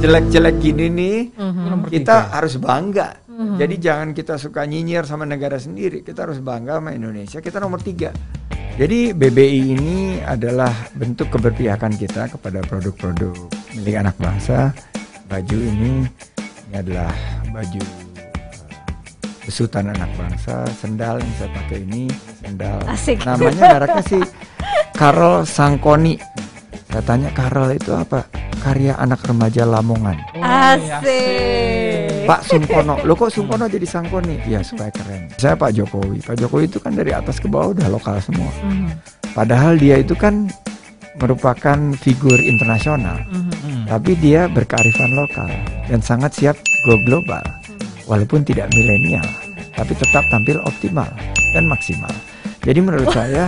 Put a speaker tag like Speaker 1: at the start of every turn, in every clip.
Speaker 1: jelek-jelek gini nih,
Speaker 2: Nomor
Speaker 1: kita
Speaker 2: tiga.
Speaker 1: harus bangga. Jadi jangan kita suka nyinyir sama negara sendiri. Kita harus bangga sama Indonesia. Kita nomor tiga. Jadi BBI ini adalah bentuk keberpihakan kita kepada produk-produk milik anak bangsa. Baju ini ini adalah baju eh, besutan anak bangsa. Sendal yang saya pakai ini sendal.
Speaker 3: Asik.
Speaker 1: Namanya mereknya sih Karel Sangkoni. Saya tanya Karel itu apa? Karya anak remaja Lamongan.
Speaker 2: Oh,
Speaker 3: Asik.
Speaker 1: Pak Sungkono, lo kok Sungkono jadi Sangkoni? Ya supaya keren. Saya Pak Jokowi. Pak Jokowi itu kan dari atas ke bawah udah lokal semua.
Speaker 3: Mhm.
Speaker 1: Padahal dia itu kan merupakan figur internasional,
Speaker 3: Mhm.
Speaker 2: Hmm.
Speaker 1: tapi dia berkearifan lokal dan sangat siap go global. Walaupun tidak milenial, tapi tetap tampil optimal dan maksimal. Jadi menurut saya,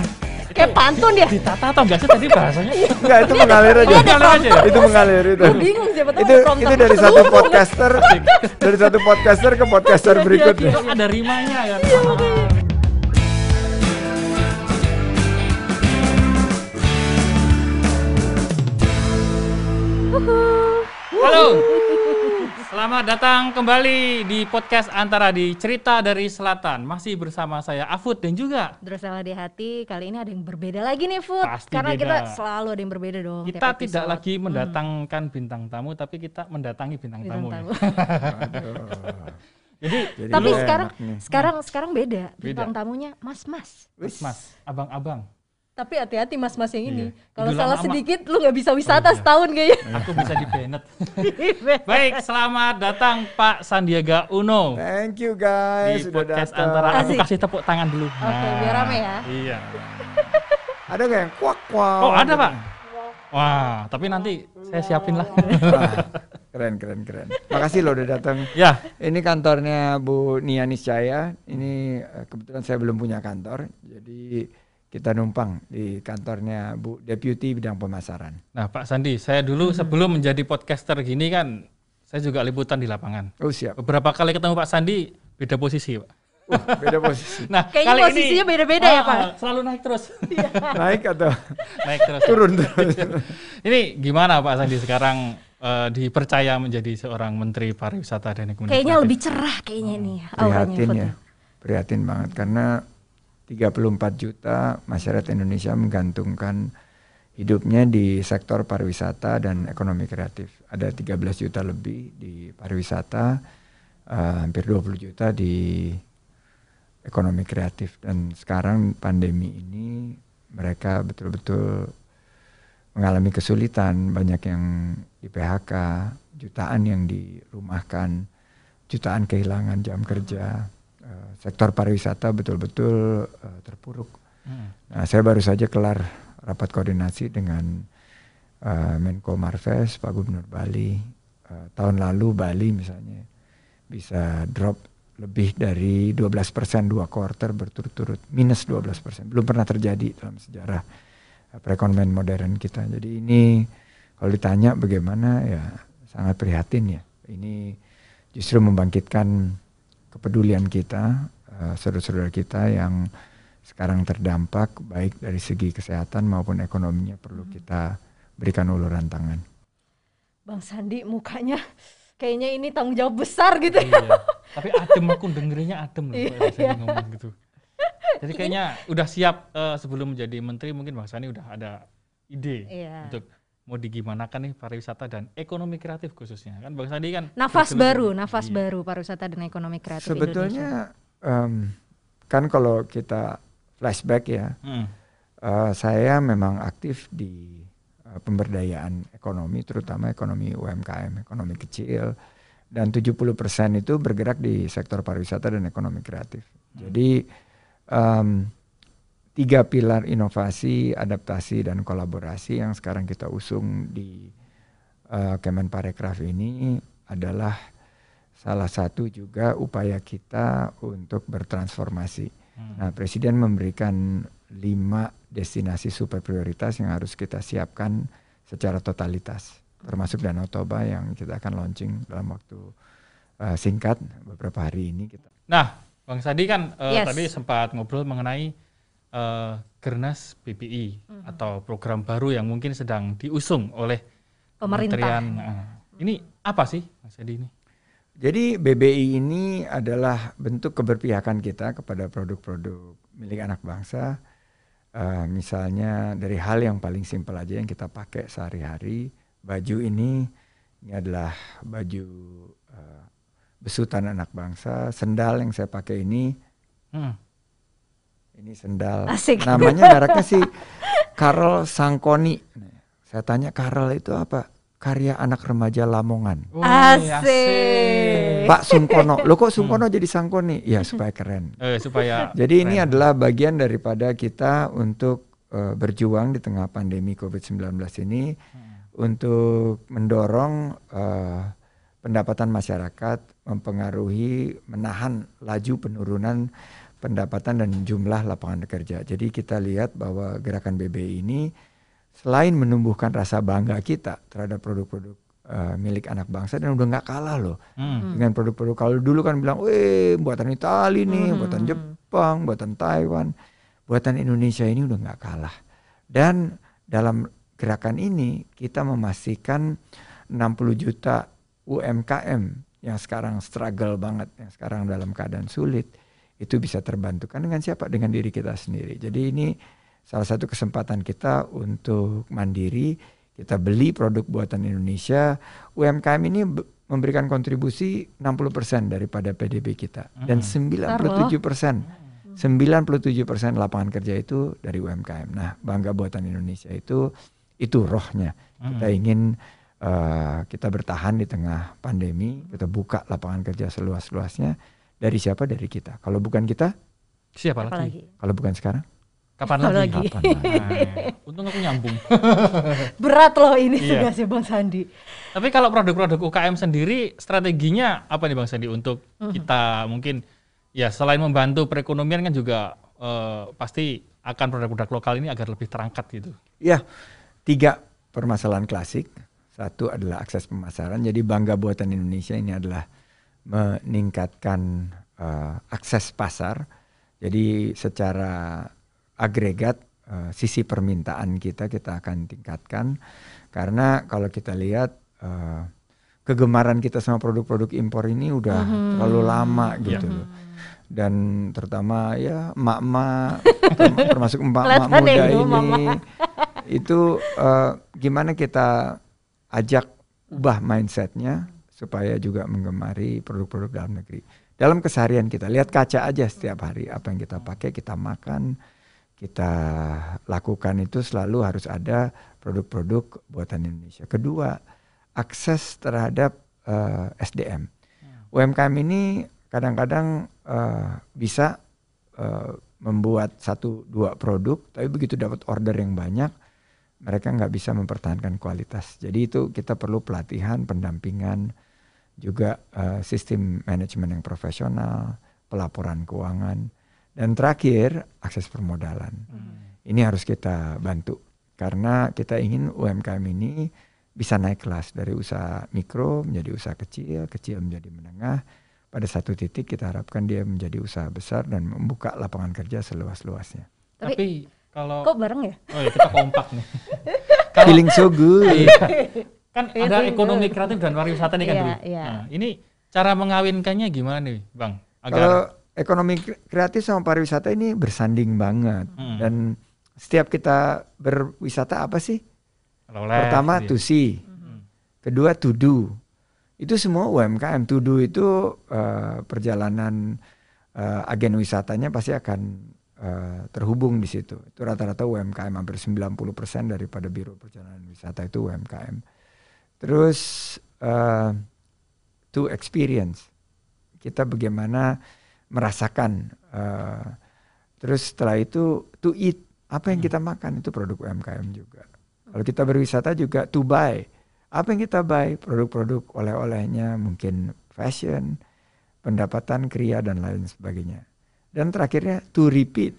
Speaker 3: Kayak pantun ya.
Speaker 2: Ditata atau enggak sih tadi bahasanya?
Speaker 1: enggak itu mengalir aja.
Speaker 2: Mengalir aja ya?
Speaker 1: itu mengalir itu.
Speaker 3: Gue bingung siapa tahu
Speaker 1: itu itu dari satu podcaster dari satu podcaster ke podcaster berikutnya.
Speaker 2: Itu ada rimanya kan. Halo. Selamat datang kembali di podcast antara di Cerita dari Selatan. Masih bersama saya Afud dan juga
Speaker 3: Drosela di hati kali ini ada yang berbeda lagi nih Food
Speaker 2: Pasti
Speaker 3: karena
Speaker 2: beda.
Speaker 3: kita selalu ada yang berbeda dong
Speaker 2: kita tidak lagi mendatangkan bintang tamu tapi kita mendatangi bintang,
Speaker 3: Bintang
Speaker 2: tamu. ya.
Speaker 3: tamu.
Speaker 2: Jadi
Speaker 1: Jadi
Speaker 3: Tapi sekarang sekarang sekarang beda.
Speaker 2: Beda.
Speaker 3: Bintang tamunya mas-mas.
Speaker 2: Mas, Mas, abang-abang.
Speaker 3: Tapi hati-hati mas-mas yang ini.
Speaker 2: Iya.
Speaker 3: Kalau salah
Speaker 2: lama-lama.
Speaker 3: sedikit lu nggak bisa wisata
Speaker 2: Oh, iya.
Speaker 3: setahun kayaknya.
Speaker 2: Aku bisa di Bennett. Baik, selamat datang Pak Sandiaga Uno
Speaker 1: Thank you
Speaker 2: di
Speaker 1: guys sudah
Speaker 2: podcast
Speaker 1: datang.
Speaker 2: antara aku
Speaker 3: Asik.
Speaker 2: kasih tepuk tangan dulu.
Speaker 3: Oke, biar rame ya.
Speaker 2: Iya.
Speaker 1: Ada nggak yang kuak kuak?
Speaker 2: Oh, ada, Pak. Wah, tapi nanti saya siapin lah.
Speaker 1: Keren keren keren. Makasih loh udah datang.
Speaker 2: ya,
Speaker 1: Ini kantornya Bu Nia Niscaya. Ini eh, kebetulan saya belum punya kantor, jadi kita numpang di kantornya Bu Deputi Bidang Pemasaran.
Speaker 2: nah Pak Sandi, saya dulu sebelum menjadi podcaster gini kan, saya juga liputan di lapangan.
Speaker 1: Oh siap.
Speaker 2: Beberapa kali ketemu Pak Sandi, beda posisi, Pak.
Speaker 1: Wah, beda posisi.
Speaker 2: Nah,
Speaker 3: Kayaknya
Speaker 2: kali
Speaker 3: posisinya beda-beda ya,
Speaker 2: Ah,
Speaker 3: Pak?
Speaker 2: Selalu naik terus.
Speaker 1: Naik atau
Speaker 2: naik terus.
Speaker 1: turun terus?
Speaker 2: Ini gimana Pak Sandi sekarang eh, dipercaya menjadi seorang Menteri Pariwisata dan Ekonomi
Speaker 3: Kayaknya lebih cerah kayaknya nih auranya
Speaker 1: Prihatin ya, prihatin banget karena 34 juta masyarakat Indonesia menggantungkan hidupnya di sektor pariwisata dan ekonomi kreatif. Ada 13 juta lebih di pariwisata, eh, hampir 20 juta di ekonomi kreatif dan sekarang pandemi ini mereka betul-betul mengalami kesulitan, banyak yang di PHK, jutaan yang dirumahkan, jutaan kehilangan jam kerja. Eh, sektor pariwisata betul-betul eh, terpuruk.
Speaker 2: Hmm.
Speaker 1: Nah, saya baru saja kelar rapat koordinasi dengan eh, Menko Marves, Pak Gubernur Bali. Eh, tahun lalu Bali misalnya bisa drop lebih dari 12% dua quarter berturut-turut minus 12%. Belum pernah terjadi dalam sejarah eh, perekonomian modern kita. Jadi ini kalau ditanya bagaimana ya sangat prihatin ya. Ini justru membangkitkan kepedulian kita, eh, saudara-saudara kita yang sekarang terdampak baik dari segi kesehatan maupun ekonominya perlu kita berikan uluran tangan.
Speaker 3: Bang Sandi mukanya kayaknya ini tanggung jawab besar gitu ya.
Speaker 2: Iya. Tapi adem aku dengerinnya adem loh
Speaker 3: Iya,
Speaker 2: Sandi ngomong gitu. Jadi kayaknya udah siap eh, sebelum menjadi menteri mungkin Bang Sandi udah ada ide
Speaker 3: Iya.
Speaker 2: untuk mau digimanakan nih pariwisata dan ekonomi kreatif khususnya kan Bang Sandi kan
Speaker 3: Nafas baru, nafas
Speaker 2: Iya.
Speaker 3: baru pariwisata dan ekonomi kreatif Indonesia.
Speaker 1: Sebetulnya em, kan kalau kita flashback ya,
Speaker 2: Hmm.
Speaker 1: eh, saya memang aktif di eh, pemberdayaan ekonomi, terutama ekonomi UMKM, ekonomi kecil, dan 70% itu bergerak di sektor pariwisata dan ekonomi kreatif. Jadi em, tiga pilar inovasi, adaptasi, dan kolaborasi yang sekarang kita usung di eh, Kemenparekraf ini adalah salah satu juga upaya kita untuk bertransformasi.
Speaker 2: Hmm.
Speaker 1: Nah, Presiden memberikan lima destinasi super prioritas yang harus kita siapkan secara totalitas, termasuk Danau Toba yang kita akan launching dalam waktu eh, singkat beberapa hari ini kita.
Speaker 2: Nah, Bang Sandi kan eh,
Speaker 3: Yes.
Speaker 2: tadi sempat ngobrol mengenai eh, Gernas BPI
Speaker 3: Mhm.
Speaker 2: atau program baru yang mungkin sedang diusung oleh
Speaker 3: Pemerintah.
Speaker 2: Kementerian, eh, Ini apa sih Mas Edi ini?
Speaker 1: Jadi BBI ini adalah bentuk keberpihakan kita kepada produk-produk milik anak bangsa. Uh, misalnya dari hal yang paling simpel aja yang kita pakai sehari-hari, baju ini ini adalah baju uh, besutan anak bangsa. Sendal yang saya pakai ini, hmm. Ini sendal.
Speaker 3: Asik.
Speaker 1: Namanya mereknya sih Karel Sangkoni. Saya tanya Karel itu apa? karya anak remaja Lamongan.
Speaker 3: Oh, asik.
Speaker 1: Pak Sungkono. Lo kok Sungkono hmm. jadi Sangkoni? Ya supaya keren.
Speaker 2: Eh, supaya.
Speaker 1: Jadi keren. ini adalah bagian daripada kita untuk uh, berjuang di tengah pandemi COVID-19 ini hmm. untuk mendorong uh, pendapatan masyarakat mempengaruhi menahan laju penurunan pendapatan dan jumlah lapangan kerja. Jadi kita lihat bahwa gerakan BBI ini selain menumbuhkan rasa bangga kita terhadap produk-produk uh, milik anak bangsa dan udah nggak kalah loh hmm. dengan produk-produk kalau dulu kan bilang, weh buatan Italia nih, hmm. buatan Jepang, buatan Taiwan, buatan Indonesia ini udah nggak kalah. Dan dalam gerakan ini kita memastikan 60 juta UMKM yang sekarang struggle banget, yang sekarang dalam keadaan sulit, itu bisa terbantukan dengan siapa? Dengan diri kita sendiri. Jadi ini salah satu kesempatan kita untuk mandiri, kita beli produk buatan Indonesia. UMKM ini memberikan kontribusi 60% daripada PDB kita dan 97 persen 97 persen lapangan kerja itu dari UMKM. Nah, bangga buatan Indonesia itu itu rohnya. Kita ingin uh, kita bertahan di tengah pandemi, kita buka lapangan kerja seluas-luasnya. Dari siapa? Dari kita. Kalau bukan kita,
Speaker 2: siapa lagi? lagi?
Speaker 1: Kalau bukan sekarang,
Speaker 2: Kapan lagi? lagi? Kapan lagi? Nah, untung aku nyambung.
Speaker 3: Berat loh ini iya. tugasnya Bang Sandi.
Speaker 2: Tapi kalau produk-produk UKM sendiri strateginya apa nih Bang Sandi untuk uh-huh. kita mungkin ya selain membantu perekonomian kan juga uh, pasti akan produk-produk lokal ini agar lebih terangkat gitu.
Speaker 1: Iya. Tiga permasalahan klasik. Satu adalah akses pemasaran. Jadi bangga buatan Indonesia ini adalah meningkatkan uh, akses pasar. Jadi secara agregat uh, sisi permintaan kita kita akan tingkatkan karena kalau kita lihat uh, kegemaran kita sama produk-produk impor ini udah -huh. terlalu lama gitu loh. Dan terutama ya emak-emak termasuk emak-emak muda ini mama. itu uh, gimana kita ajak ubah mindsetnya supaya juga menggemari produk-produk dalam negeri. Dalam keseharian kita lihat kaca aja setiap hari apa yang kita pakai kita makan kita lakukan itu selalu harus ada produk-produk buatan Indonesia. Kedua, akses terhadap uh, eh, SDM. UMKM ini kadang-kadang uh, bisa uh, membuat satu dua produk, tapi begitu dapat order yang banyak, mereka nggak bisa mempertahankan kualitas. Jadi itu kita perlu pelatihan, pendampingan, juga uh, sistem manajemen yang profesional, pelaporan keuangan dan terakhir, akses permodalan. Hmm. Ini harus kita bantu karena kita ingin UMKM ini bisa naik kelas dari usaha mikro menjadi usaha kecil, kecil menjadi menengah. Pada satu titik kita harapkan dia menjadi usaha besar dan membuka lapangan kerja seluas-luasnya.
Speaker 2: Tapi, Tapi kalau
Speaker 3: kok bareng ya?
Speaker 2: Oh ya kita kompak nih.
Speaker 1: kalau, Feeling so good. Iya.
Speaker 2: kan ada ekonomi kreatif dan pariwisata nih kan iya, dulu. Iya. Nah, ini cara mengawinkannya gimana nih, Bang?
Speaker 1: Agar kalau ekonomi kreatif sama pariwisata ini bersanding banget hmm. dan setiap kita berwisata apa sih? Oleh, Pertama iya. to see, hmm. kedua to do. Itu semua UMKM. To do itu uh, perjalanan uh, agen wisatanya pasti akan uh, terhubung di situ. Itu rata-rata UMKM hampir 90% daripada biro perjalanan wisata itu UMKM. Terus uh, to experience. Kita bagaimana merasakan. Uh, terus setelah itu to eat apa yang kita makan itu produk UMKM juga. Kalau kita berwisata juga to buy apa yang kita buy produk-produk oleh-olehnya mungkin fashion, pendapatan kriya dan lain sebagainya. Dan terakhirnya to repeat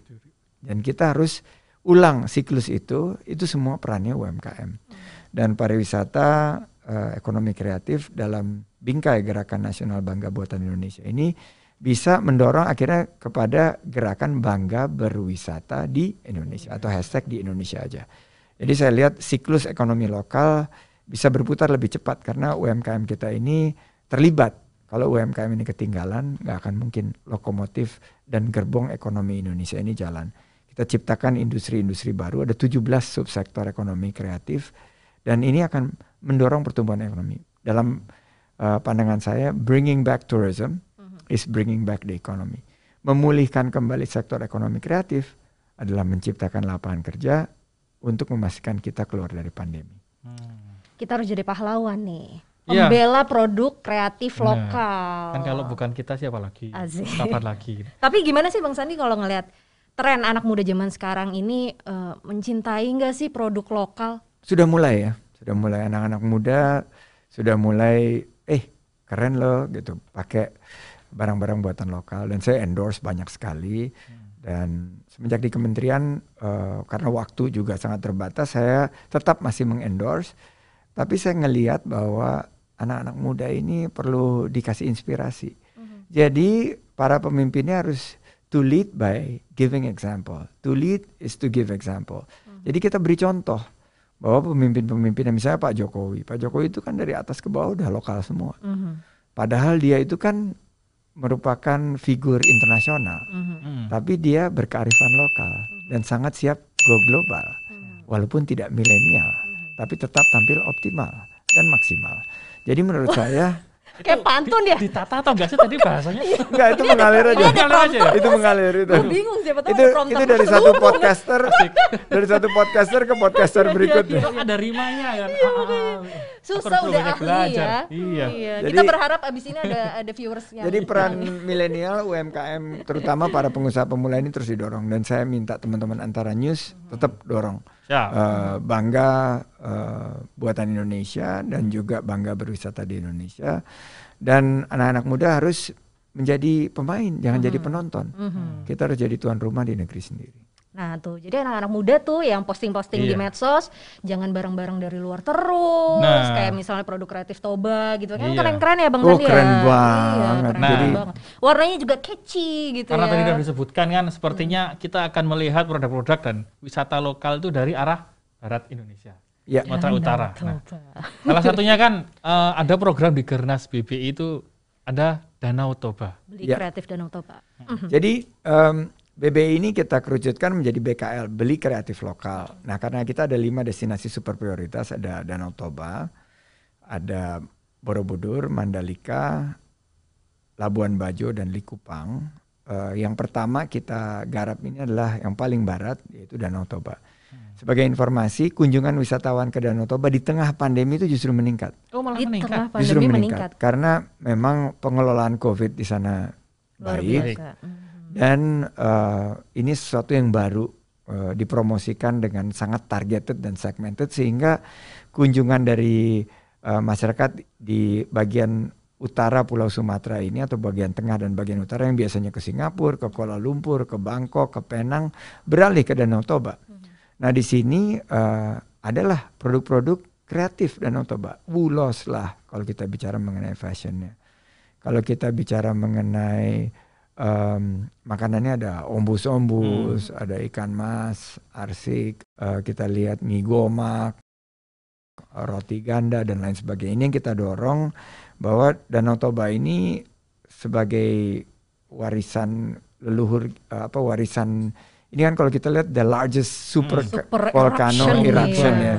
Speaker 1: dan kita harus ulang siklus itu itu semua perannya UMKM dan pariwisata uh, ekonomi kreatif dalam bingkai gerakan nasional bangga buatan Indonesia ini bisa mendorong akhirnya kepada gerakan bangga berwisata di Indonesia atau hashtag di Indonesia aja. Jadi saya lihat siklus ekonomi lokal bisa berputar lebih cepat karena UMKM kita ini terlibat. Kalau UMKM ini ketinggalan, nggak akan mungkin lokomotif dan gerbong ekonomi Indonesia ini jalan. Kita ciptakan industri-industri baru, ada 17 subsektor ekonomi kreatif, dan ini akan mendorong pertumbuhan ekonomi. Dalam uh, pandangan saya, bringing back tourism is bringing back the economy. Memulihkan kembali sektor ekonomi kreatif adalah menciptakan lapangan kerja untuk memastikan kita keluar dari pandemi.
Speaker 3: Kita harus jadi pahlawan nih.
Speaker 2: Iya.
Speaker 3: Pembela produk kreatif
Speaker 2: Benar.
Speaker 3: lokal.
Speaker 2: Kan kalau bukan kita siapa lagi?
Speaker 3: Asik.
Speaker 2: Kapan lagi?
Speaker 3: Tapi gimana sih Bang Sandi kalau ngelihat tren anak muda zaman sekarang ini eh, mencintai nggak sih produk lokal?
Speaker 1: Sudah mulai ya, sudah mulai anak-anak muda sudah mulai eh keren loh gitu pakai barang-barang buatan lokal dan saya endorse banyak sekali dan semenjak di kementerian eh, karena waktu juga sangat terbatas saya tetap masih mengendorse tapi saya ngelihat bahwa anak-anak muda ini perlu dikasih inspirasi. Jadi para pemimpinnya harus to lead by giving example. To lead is to give example. Jadi kita beri contoh bahwa pemimpin-pemimpin misalnya Pak Jokowi. Pak Jokowi itu kan dari atas ke bawah udah lokal semua. Padahal dia itu kan merupakan figur internasional.
Speaker 2: Hmm.
Speaker 1: Tapi dia berkearifan lokal dan sangat siap go global. Walaupun tidak milenial, tapi tetap tampil optimal dan maksimal. Jadi menurut saya
Speaker 3: Kayak pantun ya.
Speaker 2: Ditata atau enggak sih tadi bahasanya?
Speaker 1: enggak itu mengalir aja.
Speaker 2: Mengalir aja ya?
Speaker 1: itu mengalir itu.
Speaker 3: Gue bingung siapa tahu
Speaker 1: itu itu dari satu podcaster dari satu podcaster ke podcaster berikutnya.
Speaker 2: Itu ada rimanya kan. Ah, ah, ah.
Speaker 3: Susah udah ahli
Speaker 2: belajar.
Speaker 3: ya.
Speaker 2: Iya.
Speaker 1: Jadi-
Speaker 3: Kita berharap abis ini ada ada viewers yang
Speaker 1: Jadi peran milenial UMKM terutama para pengusaha pemula ini terus didorong dan saya minta teman-teman antara news tetap dorong
Speaker 2: Siap.
Speaker 1: Eh, bangga eh, buatan Indonesia dan juga bangga berwisata di Indonesia dan anak-anak muda harus menjadi pemain jangan jadi penonton kita harus jadi tuan rumah di negeri sendiri
Speaker 3: Nah tuh, jadi anak-anak muda tuh yang posting-posting di
Speaker 2: Iya.
Speaker 3: medsos, jangan barang-barang dari luar terus,
Speaker 2: Nah.
Speaker 3: kayak misalnya produk kreatif Toba gitu kan
Speaker 2: Iya.
Speaker 3: keren-keren ya Bang
Speaker 1: Oh,
Speaker 3: Sandi ya.
Speaker 1: keren
Speaker 3: Iya,
Speaker 1: banget.
Speaker 3: keren
Speaker 2: Jadi-
Speaker 3: banget. Warnanya juga catchy gitu
Speaker 2: Karena
Speaker 3: ya.
Speaker 2: tadi sudah disebutkan kan, sepertinya kita akan melihat produk-produk dan wisata lokal itu dari arah barat Indonesia,
Speaker 1: ya
Speaker 2: Sumatera Utara. Nah,
Speaker 3: Toba.
Speaker 2: salah satunya kan eh, ada program di Gernas BBI itu ada Danau Toba.
Speaker 3: Beli
Speaker 1: Ya.
Speaker 3: kreatif Danau Toba.
Speaker 1: Jadi em, BBI ini kita kerucutkan menjadi BKL, beli kreatif lokal. Nah karena kita ada lima destinasi super prioritas, ada Danau Toba, ada Borobudur, Mandalika, Labuan Bajo dan Likupang. Eh, yang pertama kita garap ini adalah yang paling barat yaitu Danau Toba. Sebagai informasi, kunjungan wisatawan ke Danau Toba di tengah pandemi itu justru meningkat.
Speaker 2: Oh malah
Speaker 3: Di
Speaker 2: meningkat.
Speaker 3: tengah
Speaker 1: justru meningkat.
Speaker 3: meningkat.
Speaker 1: Karena memang pengelolaan COVID di sana
Speaker 3: Luar
Speaker 1: baik.
Speaker 3: biasa.
Speaker 1: Dan eh, ini sesuatu yang baru eh, dipromosikan dengan sangat targeted dan segmented sehingga kunjungan dari eh, masyarakat di bagian utara Pulau Sumatera ini atau bagian tengah dan bagian utara yang biasanya ke Singapura, ke Kuala Lumpur, ke Bangkok, ke Penang beralih ke Danau Toba. Nah di sini eh, adalah produk-produk kreatif Danau Toba, wulos lah kalau kita bicara mengenai fashionnya. Kalau kita bicara mengenai em, makanannya ada ombus-ombus, ada ikan mas, arsik, eh, kita lihat mie gomak, roti ganda dan lain sebagainya. Ini yang kita dorong bahwa Danau Toba ini sebagai warisan leluhur eh, apa warisan ini kan kalau kita lihat the largest super,
Speaker 3: Super
Speaker 1: volcano
Speaker 3: eruption,
Speaker 1: eruption
Speaker 3: iya.
Speaker 1: ya.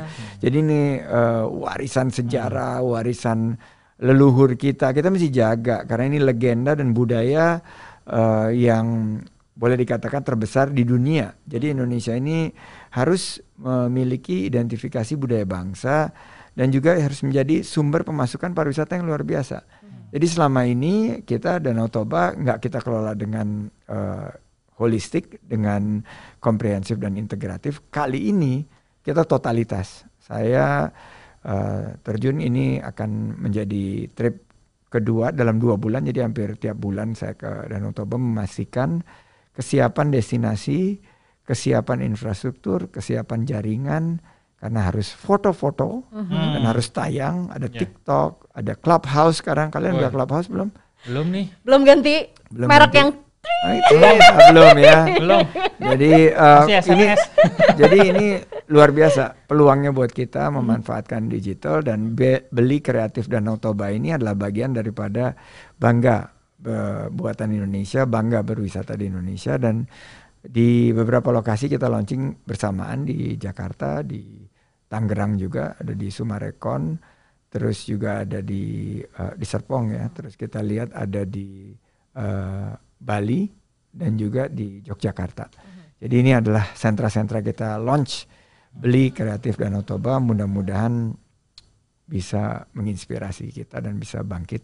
Speaker 1: Jadi ini eh, warisan sejarah, warisan leluhur kita. Kita mesti jaga karena ini legenda dan budaya eh, yang boleh dikatakan terbesar di dunia. Jadi Indonesia ini harus memiliki identifikasi budaya bangsa dan juga harus menjadi sumber pemasukan pariwisata yang luar biasa. Jadi selama ini kita Danau Toba nggak kita kelola dengan eh, holistik, dengan komprehensif dan integratif. Kali ini kita totalitas. Saya eh, terjun ini akan menjadi trip kedua dalam dua bulan. Jadi hampir tiap bulan saya ke Danau Toba memastikan kesiapan destinasi, kesiapan infrastruktur, kesiapan jaringan, karena harus foto-foto dan harus tayang. Ada
Speaker 2: Ya.
Speaker 1: TikTok, ada Clubhouse sekarang. Kalian udah. Clubhouse belum?
Speaker 2: Belum nih,
Speaker 3: Belum ganti
Speaker 1: Belum
Speaker 3: merek
Speaker 1: ganti.
Speaker 3: yang
Speaker 1: Ah, itu ah, belum ya.
Speaker 2: belum.
Speaker 1: Jadi eh,
Speaker 2: Masih
Speaker 1: ini jadi ini luar biasa peluangnya buat kita memanfaatkan digital dan be- beli kreatif Danau Toba ini adalah bagian daripada bangga be- buatan Indonesia, bangga berwisata di Indonesia dan di beberapa lokasi kita launching bersamaan di Jakarta, di Tangerang juga, ada di Sumarekon, terus juga ada di uh, di Serpong ya, terus kita lihat ada di uh, Bali dan juga di Yogyakarta. Jadi ini adalah sentra-sentra kita launch beli kreatif Danau Toba mudah-mudahan bisa menginspirasi kita dan bisa bangkit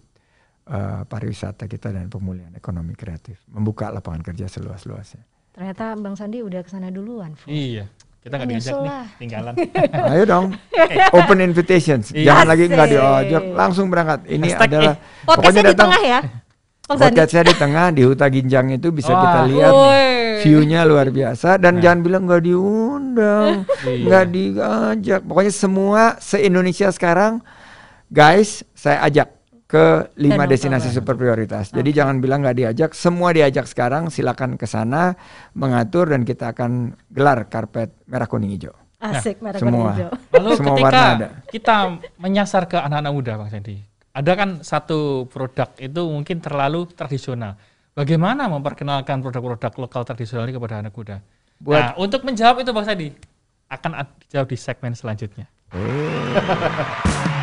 Speaker 1: uh, pariwisata kita dan pemulihan ekonomi kreatif, membuka lapangan kerja seluas-luasnya.
Speaker 3: Ternyata Bang Sandi udah ke sana duluan. Fu.
Speaker 2: Iya. Kita nggak diajak nih, tinggalan.
Speaker 1: Ayo dong, open invitations,
Speaker 2: Iya.
Speaker 1: jangan lagi nggak
Speaker 3: Asik.
Speaker 1: diajak, langsung berangkat. Ini
Speaker 2: Hashtag
Speaker 1: adalah
Speaker 3: Podcastnya di tengah ya, Bang Sandi.
Speaker 1: Podcast saya di tengah di Huta Ginjang itu bisa
Speaker 2: Wah.
Speaker 1: kita lihat view-nya luar biasa dan
Speaker 2: Nah.
Speaker 1: jangan bilang nggak diundang,
Speaker 2: Iya.
Speaker 1: nggak diajak. Pokoknya semua se-Indonesia sekarang guys saya ajak ke lima destinasi super prioritas. Jadi jangan bilang nggak diajak, semua diajak sekarang. Silakan ke sana mengatur dan kita akan gelar karpet merah kuning hijau.
Speaker 3: Asik merah
Speaker 1: semua.
Speaker 3: kuning hijau.
Speaker 2: Lalu
Speaker 1: Semua
Speaker 2: ketika
Speaker 1: warna ada.
Speaker 2: kita menyasar ke anak-anak muda, Bang Sandy, ada kan satu produk itu mungkin terlalu tradisional. Bagaimana memperkenalkan produk-produk lokal tradisional ini kepada anak muda?
Speaker 1: Buat-
Speaker 2: Nah, untuk menjawab itu Bang Sandy, akan dijawab di segmen selanjutnya.
Speaker 1: Oh.